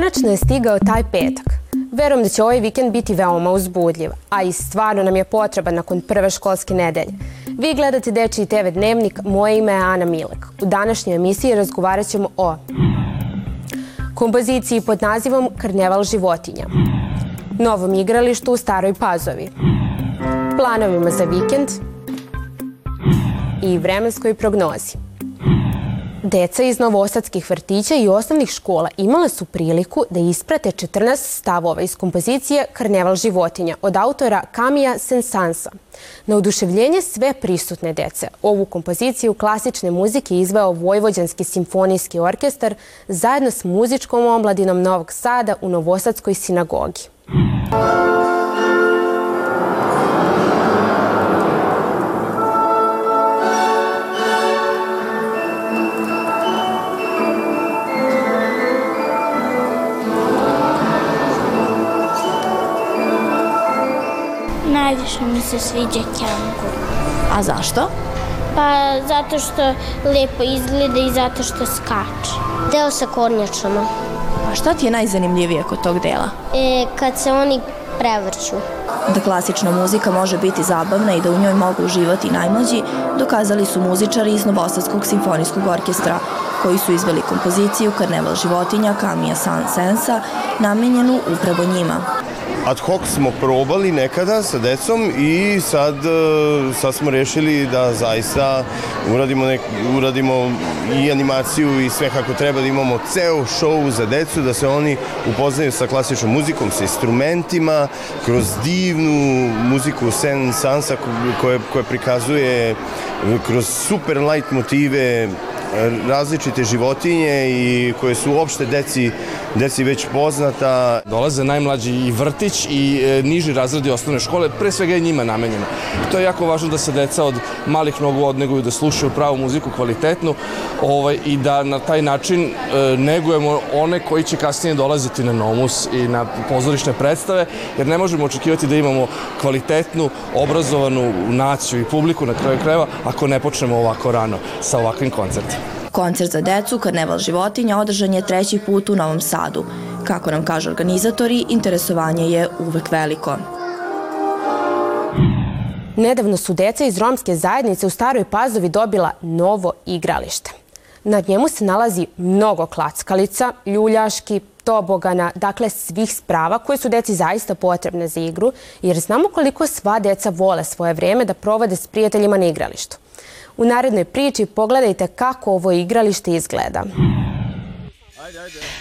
Konačno je stigao taj petak. Verujem da će ovaj vikend biti veoma uzbudljiv, a i stvarno nam je potreba nakon prve školske nedelje. Vi gledate Dečiji TV Dnevnik, moje ime je Ana Milek. U današnjoj emisiji razgovarat ćemo o kompoziciji pod nazivom Karneval životinja, novom igralištu u Staroj Pazovi, planovima za vikend i vremenskoj prognozi. Deca iz novosadskih vrtića i osnovnih škola imala su priliku da isprate 14 stavova iz kompozicije Karneval životinja od autora Kamija Sensansa. Na oduševljenje sve prisutne dece ovu kompoziciju klasične muzike izveo Vojvođanski simfonijski orkestar zajedno s muzičkom omladinom Novog Sada u Novosadskoj sinagogi. Najviše se sviđa Kjangur. A zašto? Pa zato što lepo izgleda i zato što skače. Deo sa kornjačama. A šta ti je najzanimljivije kod tog dela? E, kad se oni prevrću. Da klasična muzika može biti zabavna i da u njoj mogu uživati najmlađi, dokazali su muzičari iz Novosadskog simfonijskog orkestra, koji su izveli kompoziciju Karneval životinja Kamija San Sensa, namenjenu upravo njima ad hoc smo probali nekada sa decom i sad, e, sad smo rešili da zaista uradimo, nek, uradimo i animaciju i sve kako treba, da imamo ceo show za decu, da se oni upoznaju sa klasičnom muzikom, sa instrumentima, kroz divnu muziku Sen Sansa koja, koja prikazuje kroz super light motive različite životinje i koje su uopšte deci, deci već poznata. Dolaze najmlađi i vrtić i e, niži razredi osnovne škole, pre svega je njima namenjeno. To je jako važno da se deca od malih nogu odneguju, da slušaju pravu muziku, kvalitetnu ovaj, i da na taj način e, negujemo one koji će kasnije dolaziti na Nomus i na pozorišne predstave, jer ne možemo očekivati da imamo kvalitetnu, obrazovanu naciju i publiku na kraju krajeva ako ne počnemo ovako rano sa ovakvim koncertima. Koncert za decu Karneval životinja održan je treći put u Novom Sadu. Kako nam kažu organizatori, interesovanje je uvek veliko. Nedavno su deca iz romske zajednice u Staroj Pazovi dobila novo igralište. Na njemu se nalazi mnogo klackalica, ljuljaški, tobogana, dakle svih sprava koje su deci zaista potrebne za igru, jer znamo koliko sva deca vole svoje vreme da provode s prijateljima na igralištu. U narednoj priči pogledajte kako ovo igralište izgleda.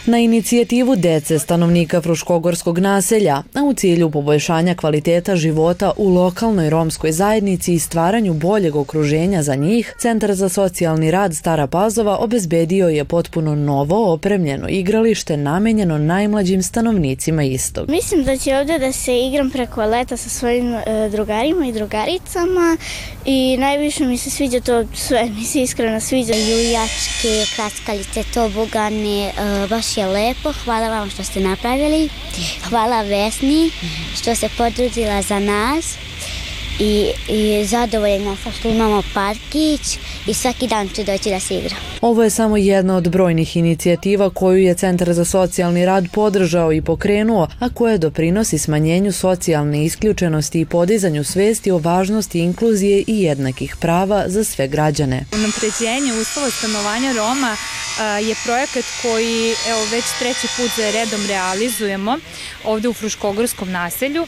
Na inicijativu dece stanovnika Fruškogorskog naselja, a u cilju poboljšanja kvaliteta života u lokalnoj romskoj zajednici i stvaranju boljeg okruženja za njih, Centar za socijalni rad Stara Pazova obezbedio je potpuno novo opremljeno igralište namenjeno najmlađim stanovnicima istog. Mislim da će ovde da se igram preko leta sa svojim e, drugarima i drugaricama i najviše mi se sviđa to sve, mi se iskreno sviđa. Jujačke, kraskalice, tobogane, baš je lepo, hvala vam što ste napravili, hvala Vesni što se potrudila za nas i, i zadovoljena sam što imamo parkić i svaki dan ću doći da se igra. Ovo je samo jedna od brojnih inicijativa koju je Centar za socijalni rad podržao i pokrenuo, a koje doprinosi smanjenju socijalne isključenosti i podizanju svesti o važnosti inkluzije i jednakih prava za sve građane. Unapređenje uslova stanovanja Roma je projekat koji evo, već treći put za redom realizujemo ovde u Fruškogorskom naselju.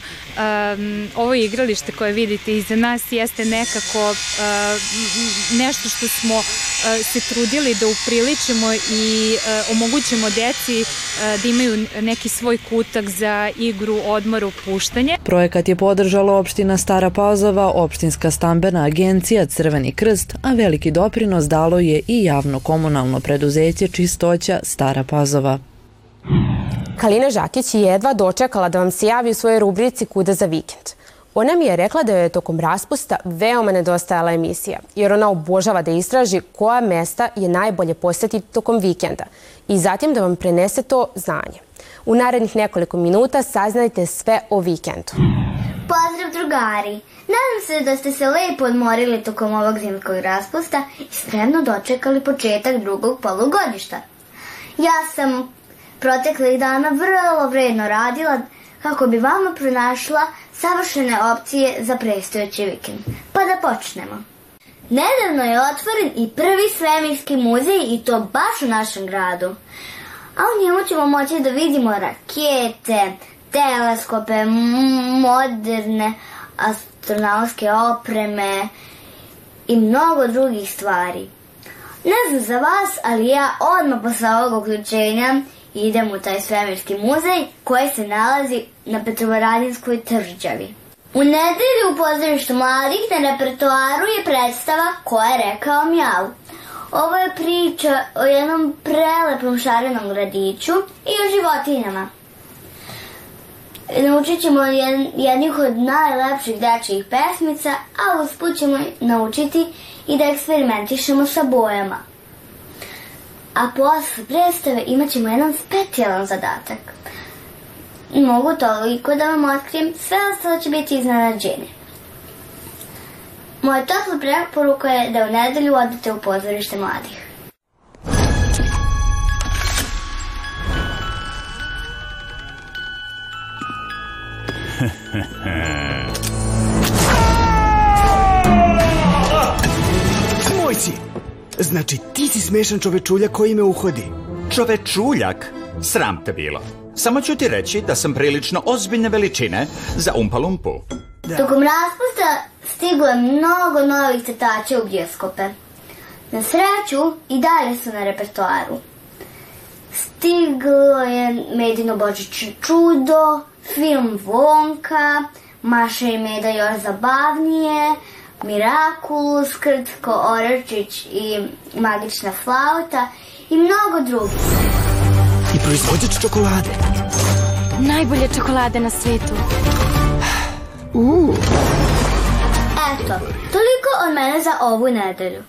Ovo igralište koje vidite iza nas jeste nekako nešto što smo se trudili da upriličimo i omogućimo deci da imaju neki svoj kutak za igru, odmor, opuštanje. Projekat je podržala opština Stara Pazova, opštinska stambena agencija Crveni krst, a veliki doprinos dalo je i javno komunalno preduzeće Čistoća Stara Pazova. Kalina Žakić je jedva dočekala da vam se javi u svojoj rubrici Kuda za vikend. Ona mi je rekla da joj je tokom raspusta veoma nedostajala emisija, jer ona obožava da istraži koja mesta je najbolje posetiti tokom vikenda i zatim da vam prenese to znanje. U narednih nekoliko minuta saznajte sve o vikendu. Pozdrav drugari! Nadam se da ste se lepo odmorili tokom ovog zimskog raspusta i spremno dočekali početak drugog polugodišta. Ja sam proteklih dana vrlo vredno radila kako bi vama pronašla savršene opcije za prestojeći vikend. Pa da počnemo. Nedavno je otvoren i prvi svemirski muzej i to baš u našem gradu. A u njemu ćemo moći da vidimo rakete, teleskope, moderne astronautske opreme i mnogo drugih stvari. Ne znam za vas, ali ja odmah posle ovog uključenja idem u taj svemirski muzej koji se nalazi na Petrovaradinskoj tvrđavi. U nedelju u pozorištu mladih na repertoaru je predstava Ko je rekao mjav. Ovo je priča o jednom prelepom šarenom gradiću i o životinjama. Naučit ćemo jednih od najlepših dečjih pesmica, a usput ćemo naučiti i da eksperimentišemo sa bojama. A posle predstave imat ćemo jedan specijalan zadatak. Mogu toliko da vam otkrijem, sve ostalo će biti iznenađenje. Moja topla preporuka je da u nedelju odete u pozorište mladih. Moj si! Znači, ti si smešan čovečuljak koji me uhodi. Čovečuljak? Sram te bilo. Samo ću ti reći da sam prilično ozbiljne veličine za umpalumpu. Da. Tokom raspusta stiglo je mnogo novih crtača u bioskope. Na sreću i dalje su na repertoaru. Stiglo je Medino Božićno čudo, film Vonka, Maša i Meda još zabavnije, Mirakulus, Krtko Orčić i Magična flauta i mnogo drugih. I proizvođač čokolade. Najbolje čokolade na svetu. Uh. Eto, toliko od mene za ovu nedelju.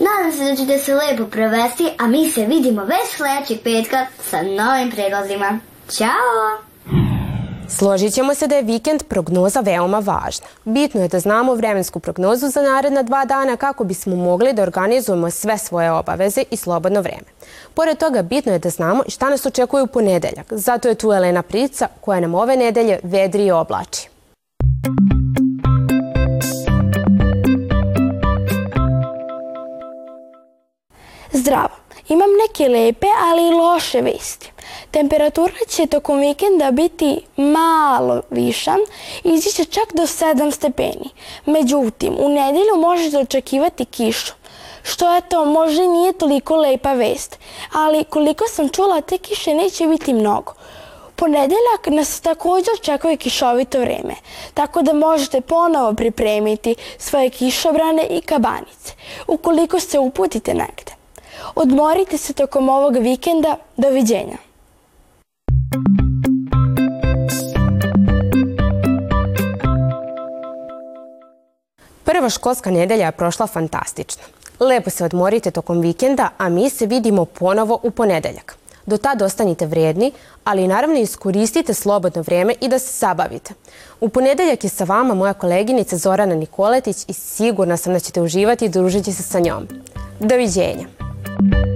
Nadam se da ćete se lepo prevesti, a mi se vidimo već sledećeg petka sa novim predlozima. Ćao! Složit ćemo se da je vikend prognoza veoma važna. Bitno je da znamo vremensku prognozu za naredna dva dana kako bismo mogli da organizujemo sve svoje obaveze i slobodno vreme. Pored toga, bitno je da znamo šta nas očekuje u ponedeljak. Zato je tu Elena Prica koja nam ove nedelje vedri i oblači. Zdravo! Imam neke lepe, ali i loše vesti. Temperatura će tokom vikenda biti malo viša, ići će čak do 7 stepeni. Međutim, u nedelju možete očekivati kišu, što je to možda nije toliko lepa vest, ali koliko sam čula, te kiše neće biti mnogo. Ponedeljak nas također očekuje kišovito vreme, tako da možete ponovo pripremiti svoje kišobrane i kabanice, ukoliko se uputite negde. Odmorite se tokom ovog vikenda. Doviđenja. Prva školska nedelja je prošla fantastično. Lepo se odmorite tokom vikenda, a mi se vidimo ponovo u ponedeljak. Do tada ostanite vredni, ali naravno iskoristite slobodno vrijeme i da se zabavite. U ponedeljak je sa vama moja koleginica Zorana Nikoletić i sigurna sam da ćete uživati i družiti se sa njom. Doviđenja! Thank you.